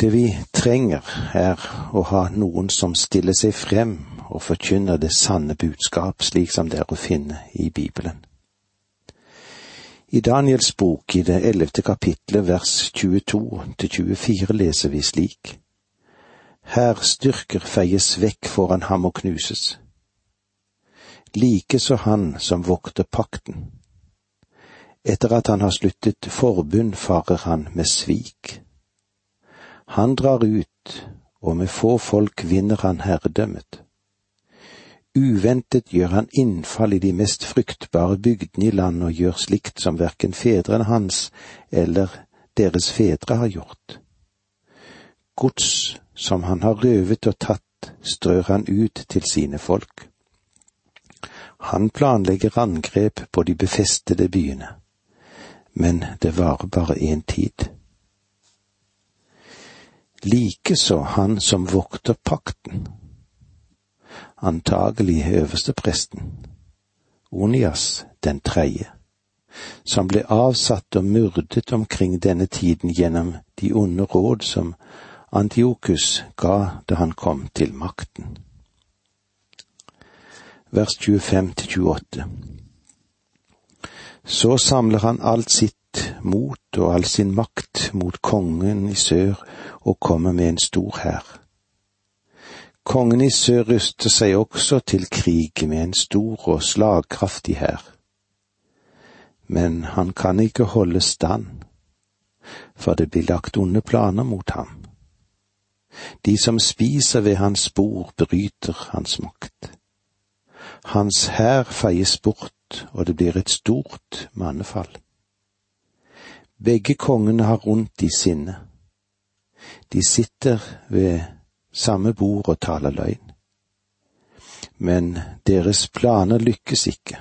Det vi trenger, er å ha noen som stiller seg frem og forkynner det sanne budskap, slik som det er å finne i Bibelen. I Daniels bok i det ellevte kapitlet vers 22 til 24 leser vi slik. Her styrker feies vekk foran ham og knuses. Likeså han som vokter pakten. Etter at han har sluttet forbund, farer han med svik. Han drar ut, og med få folk vinner han herredømmet. Uventet gjør han innfall i de mest fruktbare bygdene i landet og gjør slikt som verken fedrene hans eller deres fedre har gjort. Gods som han har røvet og tatt, strør han ut til sine folk. Han planlegger angrep på de befestede byene, men det varer bare én tid likeså han som vokter pakten, antagelig øverstepresten, Onias den tredje, som ble avsatt og myrdet omkring denne tiden gjennom de onde råd som Antiokus ga da han kom til makten. Vers 25 28 Så samler han alt sitt mot og all sin makt mot kongen i sør og kommer med en stor hær. Kongen i sør ruster seg også til krig med en stor og slagkraftig hær. Men han kan ikke holde stand, for det blir lagt onde planer mot ham. De som spiser ved hans bord, bryter hans makt. Hans hær feies bort, og det blir et stort mannefall. Begge kongene har ondt i sinne. De sitter ved samme bord og taler løgn. Men deres planer lykkes ikke,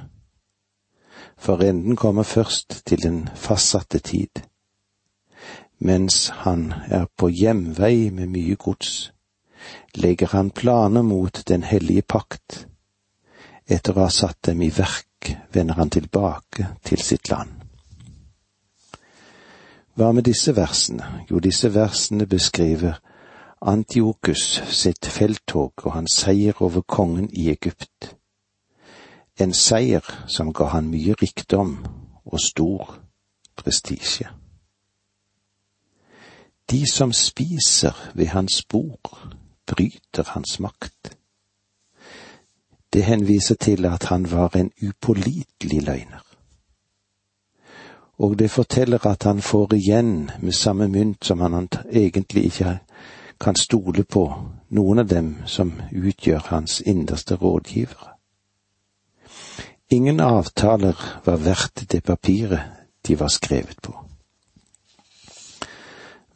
for enden kommer først til den fastsatte tid. Mens han er på hjemvei med mye gods, legger han planer mot den hellige pakt. Etter å ha satt dem i verk, vender han tilbake til sitt land. Hva med disse versene? Jo, disse versene beskriver Antiokus sitt felttog og hans seier over kongen i Egypt. En seier som ga han mye rikdom og stor prestisje. De som spiser ved hans bord, bryter hans makt. Det henviser til at han var en upålitelig løgner og det forteller at han får igjen med samme mynt som han egentlig ikke kan stole på noen av dem som utgjør hans innerste rådgivere. Ingen avtaler var verdt det papiret de var skrevet på.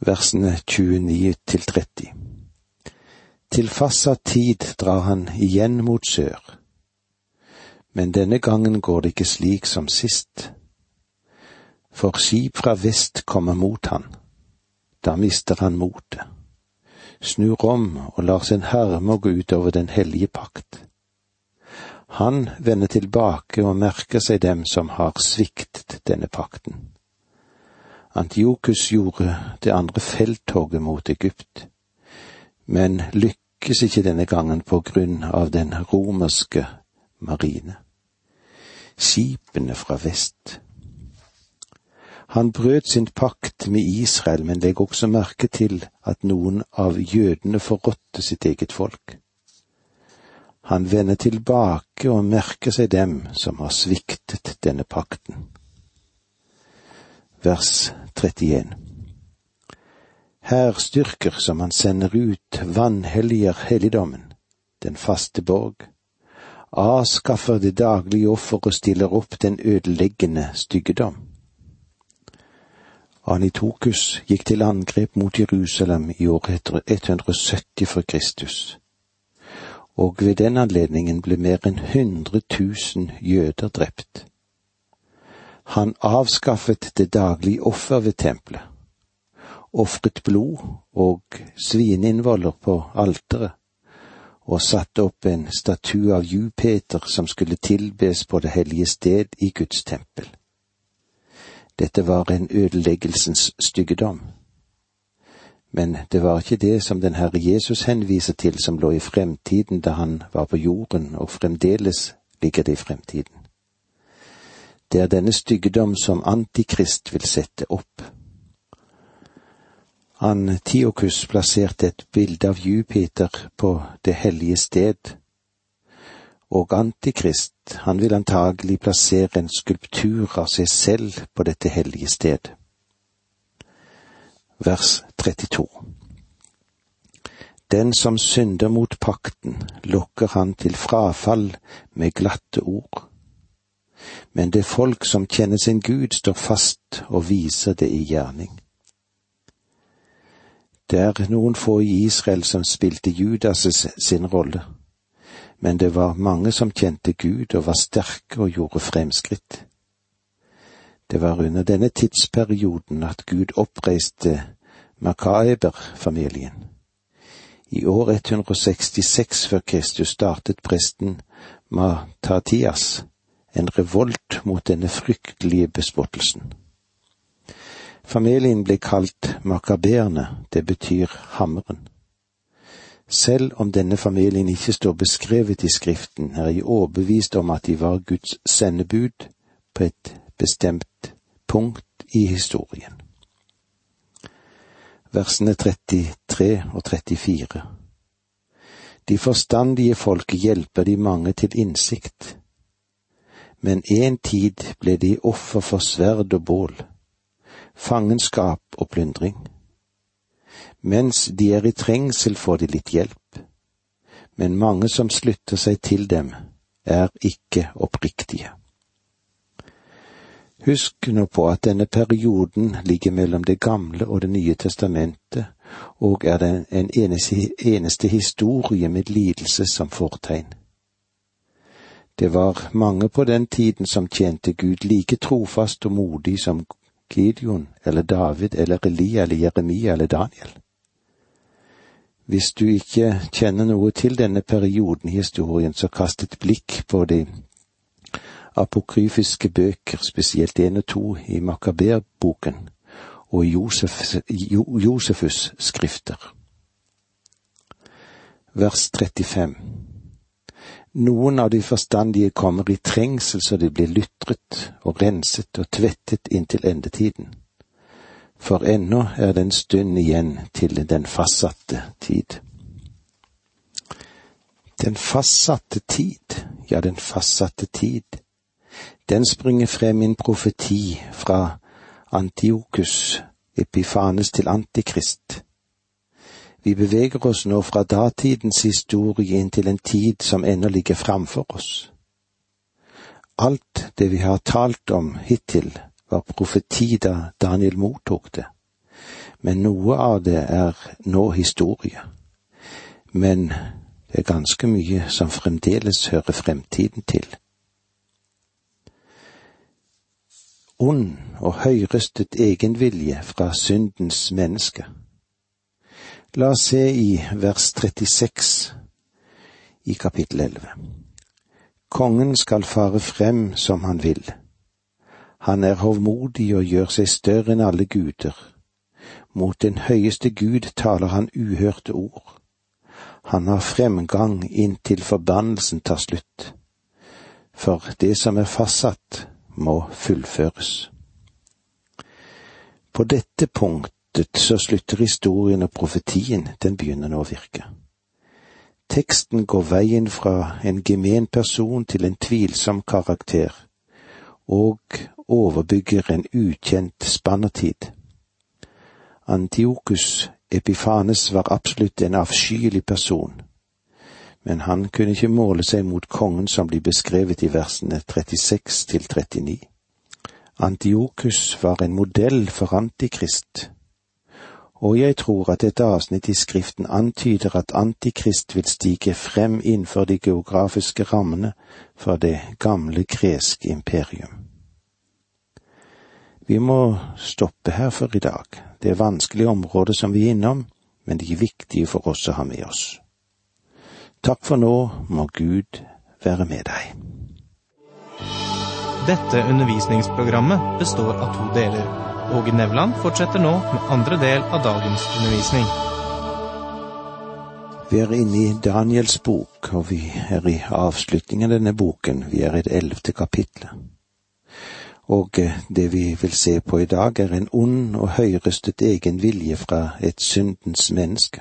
Versene 29 til 30 Til fastsatt tid drar han igjen mot sør, men denne gangen går det ikke slik som sist for skip fra vest kommer mot han. Da mister han motet, snur om og lar sin herme gå ut over den hellige pakt. Han vender tilbake og merker seg dem som har sviktet denne pakten. Antiokus gjorde det andre felttoget mot Egypt, men lykkes ikke denne gangen på grunn av den romerske marine. Skipene fra vest han brøt sin pakt med Israel, men legg også merke til at noen av jødene forrådte sitt eget folk. Han vender tilbake og merker seg dem som har sviktet denne pakten. Vers 31 Hærstyrker som han sender ut, vanhelliger helligdommen, den faste borg, avskaffer det daglige offer og stiller opp den ødeleggende styggedom. Anitokus gikk til angrep mot Jerusalem i år 170 for Kristus, og ved den anledningen ble mer enn 100 000 jøder drept. Han avskaffet det daglige offer ved tempelet, ofret blod og svineinnvoller på alteret, og satte opp en statue av Jupeter som skulle tilbes på det hellige sted i Guds tempel. Dette var en ødeleggelsens styggedom. Men det var ikke det som den Herre Jesus henviser til som lå i fremtiden da han var på jorden, og fremdeles ligger det i fremtiden. Det er denne styggedom som Antikrist vil sette opp. Antiokus plasserte et bilde av Jupiter på det hellige sted, og Antikrist, han vil antagelig plassere en skulptur av seg selv på dette hellige sted. Vers 32 Den som synder mot pakten, lokker han til frafall med glatte ord men det folk som kjenner sin Gud, står fast og viser det i gjerning. Det er noen få i Israel som spilte Judas' sin rolle, men det var mange som kjente Gud og var sterke og gjorde fremskritt. Det var under denne tidsperioden at Gud oppreiste Makaeber-familien. I år 166 før Kristus startet presten Matatias en revolt mot denne fryktelige bespottelsen. Familien ble kalt makaberene, det betyr hammeren. Selv om denne familien ikke står beskrevet i Skriften, er jeg overbevist om at de var Guds sendebud på et bestemt punkt i historien. Versene 33 og 34 De forstandige folket hjelper de mange til innsikt men en tid ble de offer for sverd og bål, fangenskap og plyndring. Mens de er i trengsel får de litt hjelp, men mange som slutter seg til dem, er ikke oppriktige. Husk nå på at denne perioden ligger mellom Det gamle og Det nye testamentet, og er den en eneste, eneste historie med lidelse som fortegn. Det var mange på den tiden som tjente Gud like trofast og modig som Gideon eller David eller Elia eller Jeremia eller Daniel. Hvis du ikke kjenner noe til denne perioden i historien, så kast et blikk på de apokryfiske bøker, spesielt én og to i Makaber-boken og Josef, jo, Josefus' skrifter. Vers 35 noen av de forstandige kommer i trengsel så de blir lytret og renset og tvettet inntil endetiden. For ennå er det en stund igjen til den fastsatte tid. Den fastsatte tid, ja, den fastsatte tid, den springer frem i en profeti fra Antiokus Epifanes til Antikrist vi beveger oss nå fra datidens historie inn til en tid som ennå ligger framfor oss. Alt det vi har talt om hittil, var profeti da Daniel mottok det, men noe av det er nå historie. Men det er ganske mye som fremdeles hører fremtiden til. Ond og høyrøstet egenvilje fra syndens menneske La oss se i vers 36 i kapittel 11. Kongen skal fare frem som han vil. Han er hovmodig og gjør seg større enn alle guder. Mot den høyeste Gud taler han uhørte ord. Han har fremgang inntil forbannelsen tar slutt. For det som er fastsatt, må fullføres. På dette punktet så slutter historien og profetien, den begynner nå å virke. Teksten går veien fra en gemen person til en tvilsom karakter, og overbygger en ukjent spannertid. Antiokus Epifanes var absolutt en avskyelig person, men han kunne ikke måle seg mot kongen som blir beskrevet i versene 36 til 39. Antiokus var en modell for Antikrist, og jeg tror at dette avsnitt i Skriften antyder at Antikrist vil stige frem innenfor de geografiske rammene for det gamle greske imperium. Vi må stoppe her for i dag. Det er vanskelige områder som vi er innom, men de er viktige for oss å ha med oss. Takk for nå, må Gud være med deg. Dette undervisningsprogrammet består av to deler. Åge Nevland fortsetter nå med andre del av dagens undervisning. Vi er inne i Daniels bok, og vi er i avslutningen av denne boken. Vi er i det ellevte kapitlet. Og eh, det vi vil se på i dag, er en ond og høyrøstet egen vilje fra et syndens menneske.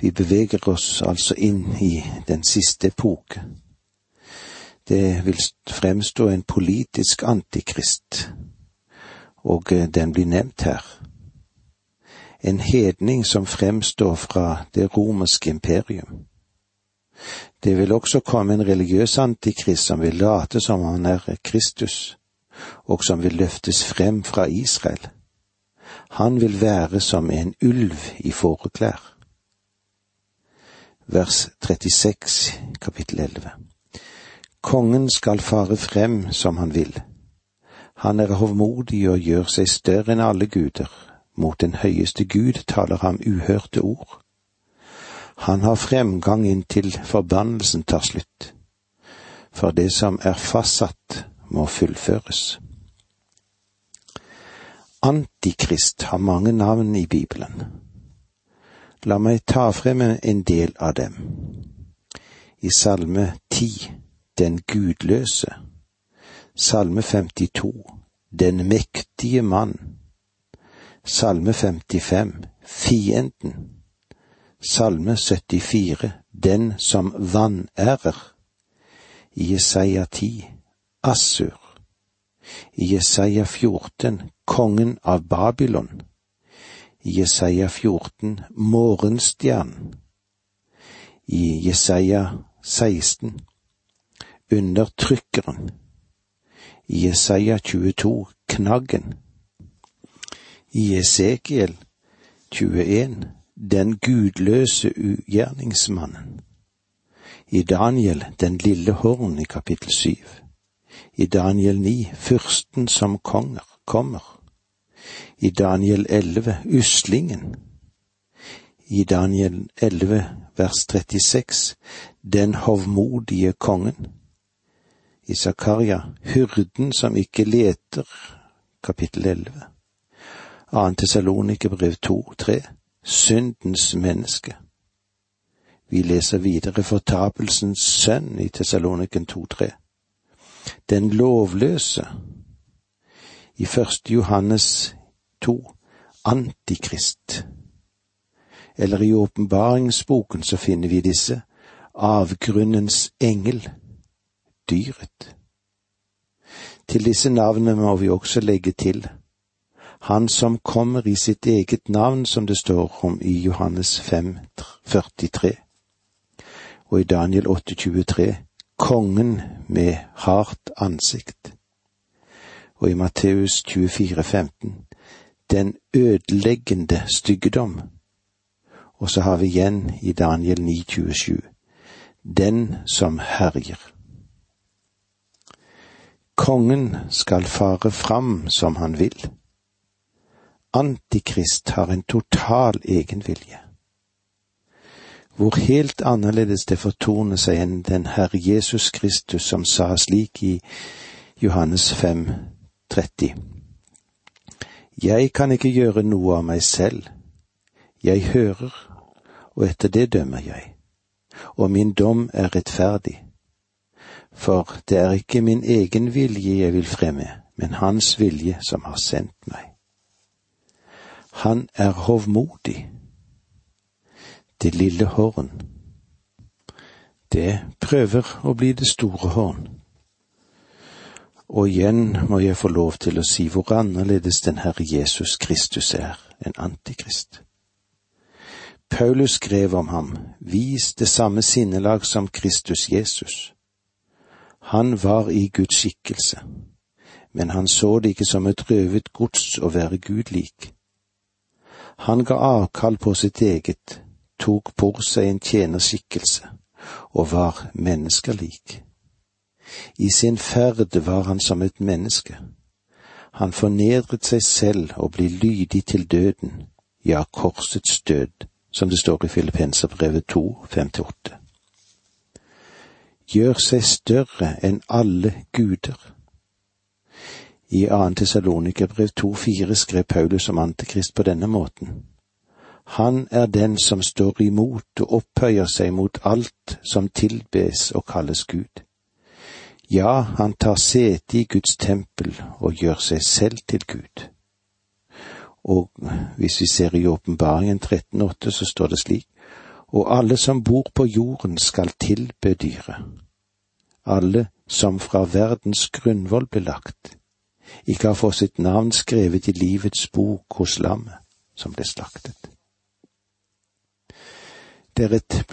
Vi beveger oss altså inn i den siste epoke. Det vil fremstå en politisk antikrist, og eh, den blir nevnt her. En hedning som fremstår fra det romerske imperium. Det vil også komme en religiøs antikrist som vil late som han er Kristus, og som vil løftes frem fra Israel. Han vil være som en ulv i fåreklær. Vers 36, kapittel 11. Kongen skal fare frem som han vil han er hovmodig og gjør seg større enn alle guder. Mot den høyeste Gud taler ham uhørte ord. Han har fremgang inntil forbannelsen tar slutt. For det som er fastsatt, må fullføres. Antikrist har mange navn i Bibelen. La meg ta frem en del av dem. I Salme 10, Den gudløse Salme 52 Den mektige mann Salme 55 Fienden Salme 74 Den som vanærer I Jesaja 10 Assur I Jesaja 14 Kongen av Babylon I Jesaja 14 Morgenstjernen I Jesaja 16 Undertrykkeren i Jesaja 22 knaggen. I Esekiel 21 den gudløse ugjerningsmannen. I Daniel den lille horn i kapittel syv. I Daniel 9 fyrsten som konger kommer. I Daniel 11 uslingen. I Daniel 11 vers 36 den hovmodige kongen i Zakaria, hyrden som ikke leter, kapittel 11. Annet Tessalonike brev 2, 3, syndens menneske. Vi leser videre fortapelsens sønn i Tessaloniken 2, 3. Den lovløse i første Johannes 2, antikrist. Eller i åpenbaringsboken så finner vi disse avgrunnens engel dyret. Til disse navnene må vi også legge til Han som kommer i sitt eget navn, som det står om i Johannes 5, 43, og i Daniel 8, 23, Kongen med hardt ansikt, og i Matteus 24, 15, Den ødeleggende styggedom, og så har vi igjen i Daniel 9, 27, Den som herjer. Kongen skal fare fram som han vil. Antikrist har en total egenvilje. Hvor helt annerledes det fortoner seg enn den Herre Jesus Kristus som sa slik i Johannes 5, 30. Jeg kan ikke gjøre noe av meg selv. Jeg hører, og etter det dømmer jeg. Og min dom er rettferdig for det er ikke min egen vilje jeg vil fremme, men Hans vilje som har sendt meg. Han er hovmodig. Det lille horn. Det prøver å bli det store horn. Og igjen må jeg få lov til å si hvor annerledes den Herre Jesus Kristus er enn Antikrist. Paulus skrev om ham, vis det samme sinnelag som Kristus Jesus han var i Guds skikkelse, men han så det ikke som et røvet gods å være Gud lik. Han ga avkall på sitt eget, tok på seg en tjenerskikkelse og var menneskelik. I sin ferd var han som et menneske. Han fornedret seg selv og ble lydig til døden, ja, korsets død, som det står i Filippenserbrevet 2, 5-8 gjør seg større enn alle guder. I 2. Tessalonikerbrev 2,4 skrev Paulus om Antikrist på denne måten. Han er den som står imot og opphøyer seg mot alt som tilbes og kalles Gud. Ja, han tar sete i Guds tempel og gjør seg selv til Gud. Og hvis vi ser i Åpenbaringen 13,8, så står det slik, og alle som bor på jorden skal tilbe dyret. Alle som fra verdens grunnvoll ble lagt, ikke har fått sitt navn skrevet i livets bok hos lammet som ble slaktet. Det er et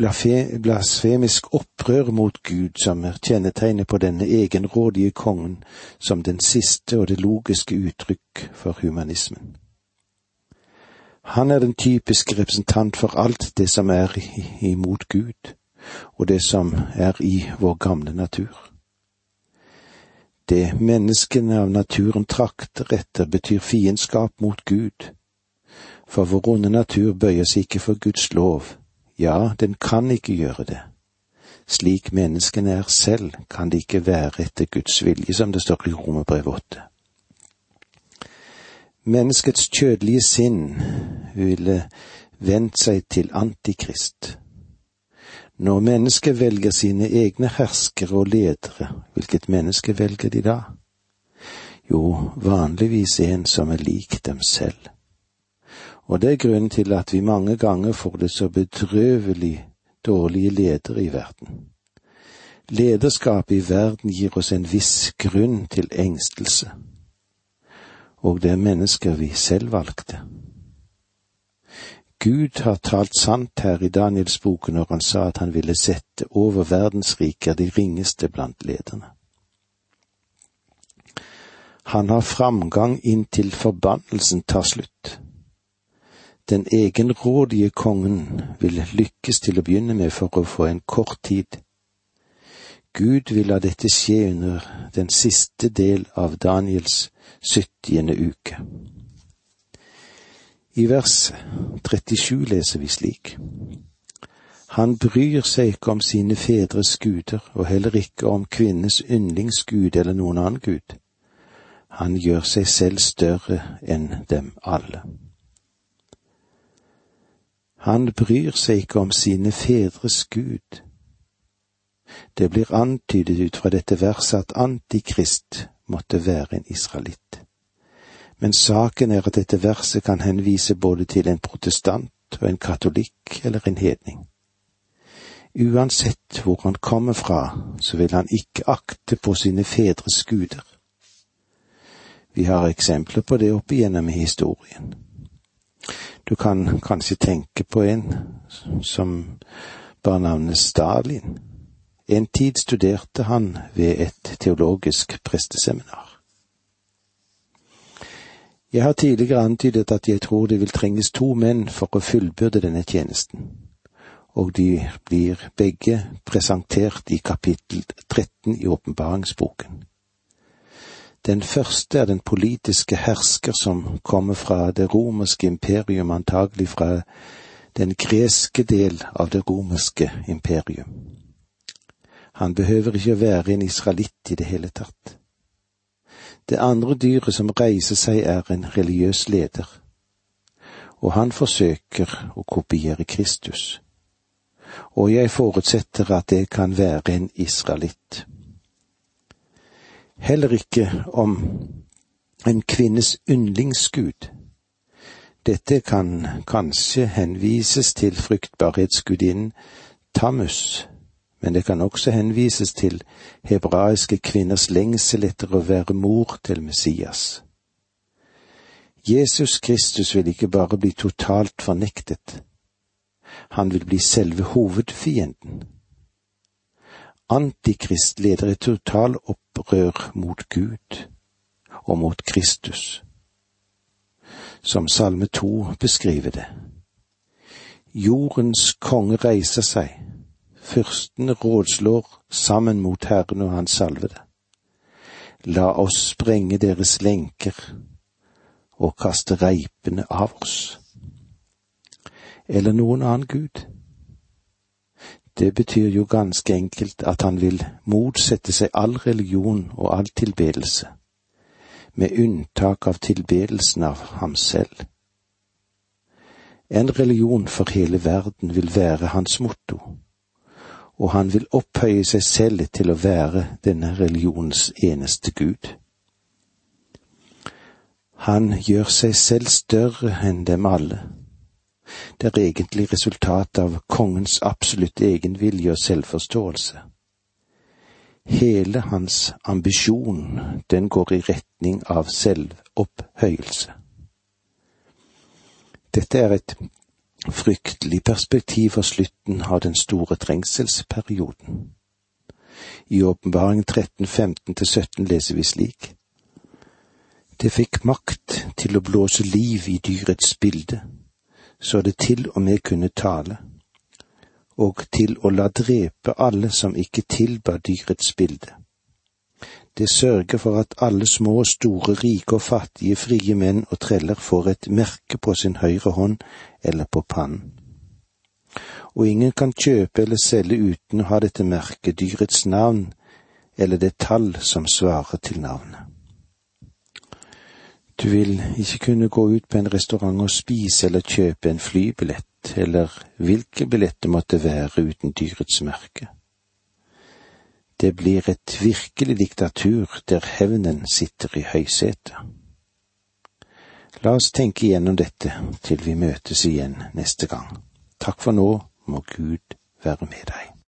blasfemisk opprør mot Gud som er kjennetegnet på denne egenrådige kongen som den siste og det logiske uttrykk for humanismen. Han er den typiske representant for alt det som er imot Gud, og det som er i vår gamle natur. Det menneskene av naturen trakter etter, betyr fiendskap mot Gud, for vår onde natur bøyer seg ikke for Guds lov, ja, den kan ikke gjøre det. Slik menneskene er selv, kan de ikke være etter Guds vilje, som det står i Romerbrev 8. Menneskets kjødelige sinn ville vendt seg til Antikrist. Når mennesket velger sine egne herskere og ledere, hvilket menneske velger de da? Jo, vanligvis en som er lik dem selv. Og det er grunnen til at vi mange ganger får det så bedrøvelig dårlige ledere i verden. Lederskapet i verden gir oss en viss grunn til engstelse, og det er mennesker vi selv valgte. Gud har talt sant her i Daniels bok når han sa at han ville sette over verdensriker de ringeste blant lederne. Han har framgang inntil forbannelsen tar slutt. Den egenrådige kongen vil lykkes til å begynne med for å få en kort tid. Gud vil la dette skje under den siste del av Daniels syttiende uke. I vers 37 leser vi slik. Han bryr seg ikke om sine fedres guder, og heller ikke om kvinnes yndlingsgud eller noen annen gud. Han gjør seg selv større enn dem alle. Han bryr seg ikke om sine fedres Gud. Det blir antydet ut fra dette verset at Antikrist måtte være en israelitt. Men saken er at dette verset kan henvise både til en protestant og en katolikk eller en hedning. Uansett hvor han kommer fra, så vil han ikke akte på sine fedres guder. Vi har eksempler på det opp igjennom i historien. Du kan kanskje tenke på en som bar navnet Stalin. En tid studerte han ved et teologisk presteseminar. Jeg har tidligere antydet at jeg tror det vil trenges to menn for å fullbyrde denne tjenesten, og de blir begge presentert i kapittel 13 i åpenbaringsboken. Den første er den politiske hersker som kommer fra det romerske imperium, antagelig fra den greske del av det romerske imperium. Han behøver ikke å være en israelitt i det hele tatt. Det andre dyret som reiser seg, er en religiøs leder, og han forsøker å kopiere Kristus. Og jeg forutsetter at det kan være en israelitt heller ikke om en kvinnes yndlingsgud. Dette kan kanskje henvises til fryktbarhetsgudinnen Tammus, men det kan også henvises til hebraiske kvinners lengsel etter å være mor til Messias. Jesus Kristus vil ikke bare bli totalt fornektet, han vil bli selve hovedfienden. Antikrist leder et totalopprør mot Gud og mot Kristus, som Salme to beskriver det. Jordens konge reiser seg, fyrstene rådslår sammen mot Herren og Hans salvede. La oss sprenge deres lenker og kaste reipene av oss. Eller noen annen gud. Det betyr jo ganske enkelt at han vil motsette seg all religion og all tilbedelse. med unntak av tilbedelsen av ham selv. En religion for hele verden vil være hans motto, og han vil opphøye seg selv til å være denne religionens eneste Gud. Han gjør seg selv større enn dem alle. Det er egentlig resultat av kongens absolutte egenvilje og selvforståelse. Hele hans ambisjon, den går i retning av selvopphøyelse. Dette er et fryktelig perspektiv for slutten av den store trengselsperioden. I Åpenbaring 13.15-17 leser vi slik. Det fikk makt til å blåse liv i dyrets bilde, så det til og med kunne tale, og til å la drepe alle som ikke tilba dyrets bilde. Det sørger for at alle små og store, rike og fattige, frie menn og treller får et merke på sin høyre hånd eller på pannen. Og ingen kan kjøpe eller selge uten å ha dette merket, dyrets navn eller det tall som svarer til navnet. Du vil ikke kunne gå ut på en restaurant og spise eller kjøpe en flybillett, eller hvilken billett det måtte være uten dyrets merke. Det blir et virkelig diktatur der hevnen sitter i høysetet. La oss tenke igjennom dette til vi møtes igjen neste gang. Takk for nå, må Gud være med deg.